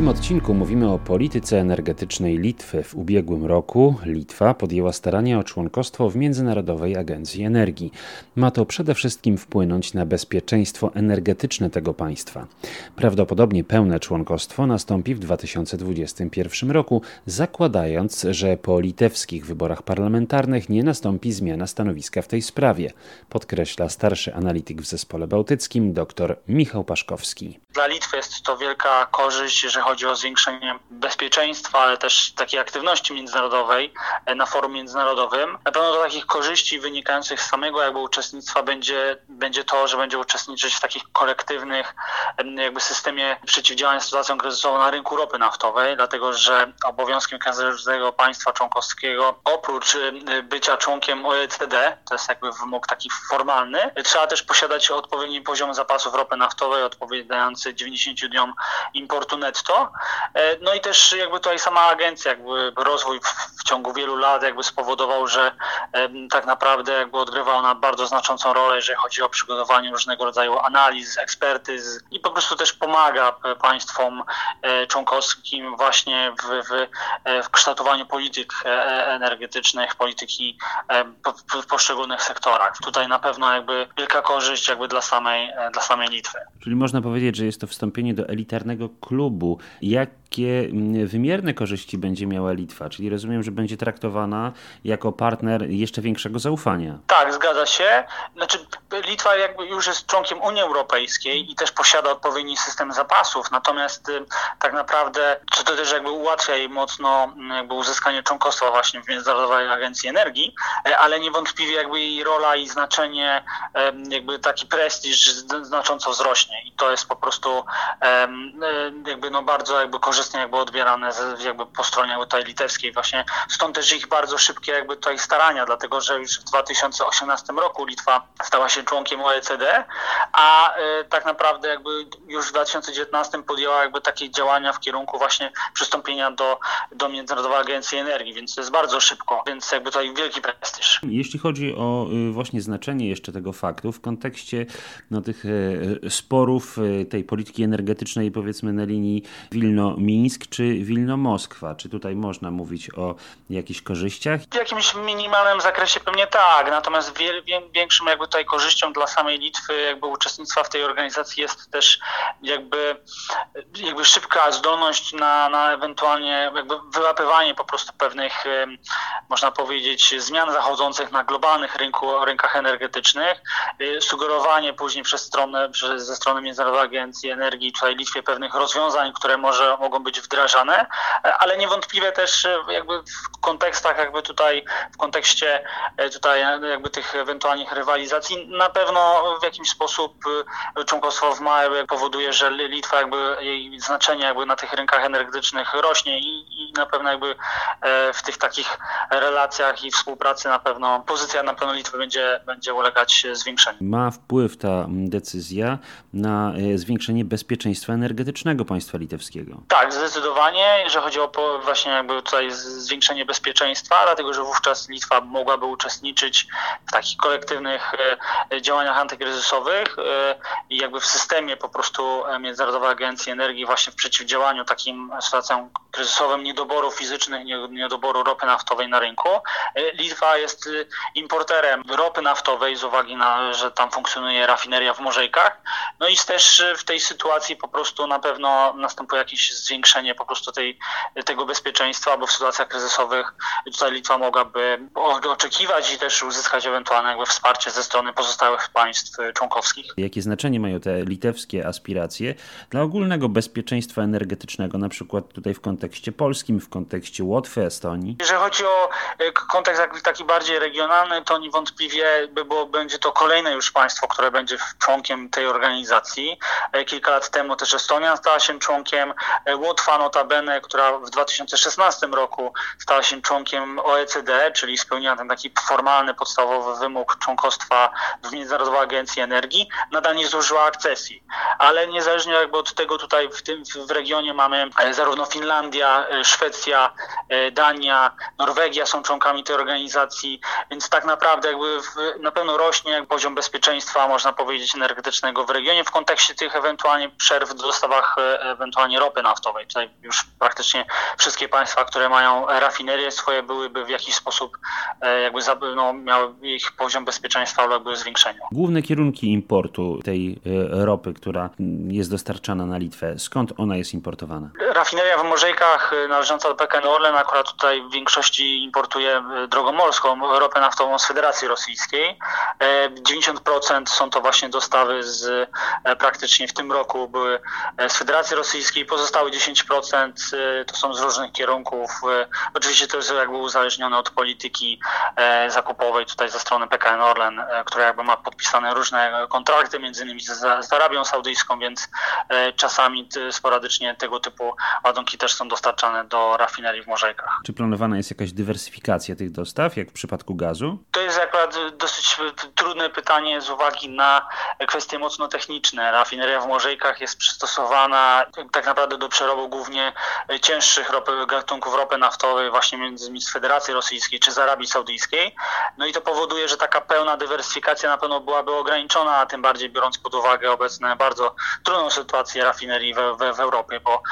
Tym odcinku mówimy o polityce energetycznej Litwy. W ubiegłym roku Litwa podjęła starania o członkostwo w Międzynarodowej Agencji Energii. Ma to przede wszystkim wpłynąć na bezpieczeństwo energetyczne tego państwa. Prawdopodobnie pełne członkostwo nastąpi w 2021 roku, zakładając, że po litewskich wyborach parlamentarnych nie nastąpi zmiana stanowiska w tej sprawie, podkreśla starszy analityk w zespole bałtyckim dr Michał Paszkowski. Dla Litwy jest to wielka korzyść, że chodzi o zwiększenie bezpieczeństwa, ale też takiej aktywności międzynarodowej e, na forum międzynarodowym. Na pewno do takich korzyści wynikających z samego jakby uczestnictwa będzie, będzie to, że będzie uczestniczyć w takich kolektywnych jakby systemie przeciwdziałania sytuacjom kryzysową na rynku ropy naftowej, dlatego że obowiązkiem każdego państwa członkowskiego oprócz bycia członkiem OECD, to jest jakby wymóg taki formalny, trzeba też posiadać odpowiedni poziom zapasów ropy naftowej odpowiadający 90 dniom importu netto E, no i też jakby tutaj sama agencja, jakby rozwój w, ciągu wielu lat jakby spowodował, że tak naprawdę jakby odgrywa ona bardzo znaczącą rolę, jeżeli chodzi o przygotowanie różnego rodzaju analiz, ekspertyz i po prostu też pomaga państwom e, członkowskim właśnie w, w, e, w kształtowaniu polityk energetycznych, polityki w poszczególnych sektorach. Tutaj na pewno jakby wielka korzyść jakby dla samej, dla samej Litwy. Czyli można powiedzieć, że jest to wstąpienie do elitarnego klubu jakie mm, wymierne korzyści będzie miała Litwa? Czyli rozumiem, że będzie traktowana jako partner jeszcze większego zaufania. Tak, zgadza się. Znaczy, Litwa jakby już jest członkiem Unii Europejskiej i też posiada odpowiedni system zapasów, natomiast y, tak naprawdę, to też jakby ułatwia jej mocno mm, jakby uzyskanie członkostwa właśnie w Międzynarodowej Agencji Energii, e, ale niewątpliwie jakby jej rola i znaczenie, jakby taki prestiż znacząco wzrośnie i to jest po prostu e, jakby no bardzo jakby jakby odbierane z, jakby po stronie litewskiej właśnie. Stąd też ich bardzo szybkie jakby tutaj starania, dlatego że już w 2018 roku Litwa stała się członkiem OECD, a y, tak naprawdę jakby już w 2019 podjęła jakby takie działania w kierunku właśnie przystąpienia do, do Międzynarodowej Agencji Energii, więc to jest bardzo szybko, więc jakby tutaj wielki prestiż. Jeśli chodzi o y, właśnie znaczenie jeszcze tego faktu w kontekście no, tych y, sporów tej polityki energetycznej powiedzmy na linii Wilno-Mińsk czy Wilno-Moskwa? Czy tutaj można mówić o jakichś korzyściach? W jakimś minimalnym zakresie pewnie tak, natomiast większym jakby tutaj korzyścią dla samej Litwy jakby uczestnictwa w tej organizacji jest też jakby, jakby szybka zdolność na, na ewentualnie jakby wyłapywanie po prostu pewnych, można powiedzieć, zmian zachodzących na globalnych rynku, rynkach energetycznych, y, sugerowanie później przez stronę, przez, ze strony Międzynarodowej Agencji Energii tutaj Litwie pewnych rozwiązań, które może mogą być wdrażane, ale niewątpliwie też e, jakby w kontekstach jakby tutaj, w kontekście e, tutaj jakby tych ewentualnych rywalizacji, na pewno w jakiś sposób e, członkostwo w MAE powoduje, że Litwa jakby jej znaczenie jakby na tych rynkach energetycznych rośnie i, i na pewno jakby w tych takich relacjach i współpracy na pewno pozycja na pewno Litwy będzie, będzie ulegać zwiększeniu. Ma wpływ ta decyzja na zwiększenie bezpieczeństwa energetycznego państwa litewskiego. Tak, zdecydowanie, jeżeli chodzi o właśnie jakby tutaj zwiększenie bezpieczeństwa, dlatego że wówczas Litwa mogłaby uczestniczyć w takich kolektywnych e, działaniach antykryzysowych e, i jakby w systemie po prostu e, Międzynarodowej Agencji Energii właśnie w przeciwdziałaniu takim sytuacjom kryzysowym niedoboru fizycznych, niedoboru ropy naftowej na rynku. Litwa jest importerem ropy naftowej z uwagi na, że tam funkcjonuje rafineria w Morzejkach. No i też w tej sytuacji po prostu na pewno następuje jakieś zwiększenie po prostu tej, tego bezpieczeństwa, bo w sytuacjach kryzysowych tutaj Litwa mogłaby oczekiwać i też uzyskać ewentualne jakby wsparcie ze strony pozostałych państw członkowskich. Jakie znaczenie mają te litewskie aspiracje dla ogólnego bezpieczeństwa energetycznego, na przykład tutaj w kontekście polskim, w kontekście Łotwy, Estonii? Jeżeli chodzi o e, kontekst taki bardziej regionalny, to niewątpliwie by było, będzie to kolejne już państwo, które będzie członkiem tej organizacji. E, kilka lat temu też Estonia stała się członkiem, e, Łotwa notabene, która w 2016 roku stała się członkiem OECD, czyli spełniła ten taki formalny, podstawowy wymóg członkostwa w Międzynarodowej Agencji Energii, nadal nie zużyła akcesji. Ale niezależnie jakby od tego tutaj w tym w regionie mamy zarówno Finlandię, Finlandia, Szwecja, Dania, Norwegia są członkami tej organizacji, więc tak naprawdę jakby na pewno rośnie poziom bezpieczeństwa, można powiedzieć, energetycznego w regionie w kontekście tych ewentualnie przerw w dostawach ewentualnie ropy naftowej. Tutaj już praktycznie wszystkie państwa, które mają rafinerie swoje byłyby w jakiś sposób jakby no, miały ich poziom bezpieczeństwa uległy zwiększeniu. Główne kierunki importu tej ropy, która jest dostarczana na Litwę, skąd ona jest importowana? Rafineria w Morzejkach y, należąca do PKN Orlen akurat tutaj w większości importuje y, drogą morską ropę naftową z Federacji Rosyjskiej. 90% e, są to właśnie dostawy z praktycznie w tym roku były z Federacji Rosyjskiej, pozostałe 10% to są z różnych kierunków. Oczywiście to jest jakby uzależnione od polityki zakupowej tutaj ze strony PKN Orlen, która jakby ma podpisane różne kontrakty, między innymi z Arabią Saudyjską, więc czasami sporadycznie tego typu ładunki też są dostarczane do rafinerii w Morzejkach. Czy planowana jest jakaś dywersyfikacja tych dostaw, jak w przypadku gazu? To jest akurat dosyć trudne pytanie z uwagi na kwestie mocno techniczne. Rafineria w Morzejkach jest przystosowana tak naprawdę do przerobu głównie cięższych ropy, gatunków ropy naftowej właśnie między z Federacji Rosyjskiej czy z Arabii Saudyjskiej. No i to powoduje, że taka pełna dywersyfikacja na pewno byłaby ograniczona, a tym bardziej biorąc pod uwagę obecne bardzo trudną sytuację rafinerii w, w, w Europie, bo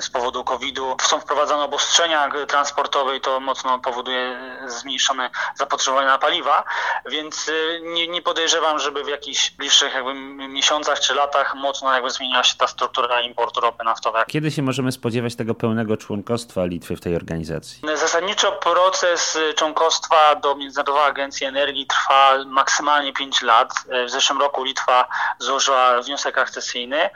z powodu COVID-u są wprowadzane obostrzenia transportowe i to mocno powoduje zmniejszone zapotrzebowanie na paliwa, więc y, nie, nie podejrzewam, żeby w jakichś bliższych jakby miesiącach czy latach mocno jakby zmieniła się ta struktura importu ropy naftowej. Kiedy się możemy spodziewać tego pełnego członkostwa Litwy w tej organizacji? Zasadniczo proces członkostwa do Międzynarodowej Agencji Energii trwa maksymalnie 5 lat. W zeszłym roku Litwa złożyła wniosek akcesyjny,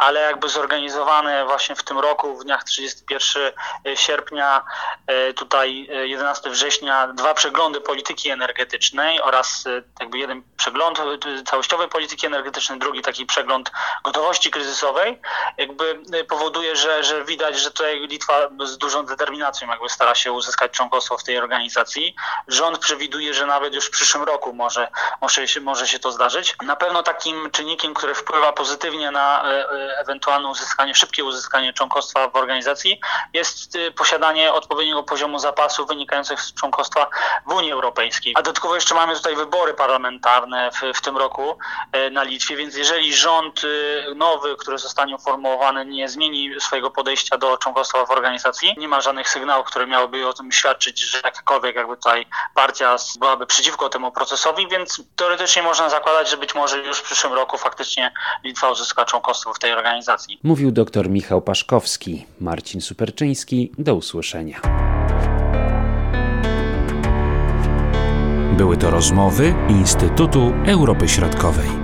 ale jakby zorganizowane właśnie w tym roku, w dniach 31 sierpnia, e, tutaj 11 e, września, dwa przeglądy polityki energetycznej oraz e, jakby jeden przegląd całościowej polityki energetycznej, drugi taki przegląd gotowości kryzysowej, jakby powoduje, że, że widać, że tutaj Litwa z dużą determinacją jakby stara się uzyskać członkostwo w tej organizacji. Rząd przewiduje, że nawet już w przyszłym roku może, może, się, może się to zdarzyć. Na pewno takim czynnikiem, który wpływa pozytywnie na ewentualne uzyskanie, szybkie uzyskanie członkostwa w organizacji jest y, posiadanie odpowiedniego poziomu zapasów wynikających z członkostwa w Unii Europejskiej. A dodatkowo jeszcze mamy tutaj wybory parlamentarne w, w tym roku y, na Litwie, więc jeżeli rząd y, nowy, który zostanie uformułowany, nie zmieni swojego podejścia do członkostwa w organizacji, nie ma żadnych sygnałów, które miałyby o tym świadczyć, że jakakolwiek jakby tutaj partia byłaby przeciwko temu procesowi, więc teoretycznie można zakładać, że być może już w przyszłym roku faktycznie Litwa uzyska członkostwo w tej organizacji. Mówił dr Michał Paszkowski. Marcin Superczyński. Do usłyszenia. Były to rozmowy Instytutu Europy Środkowej.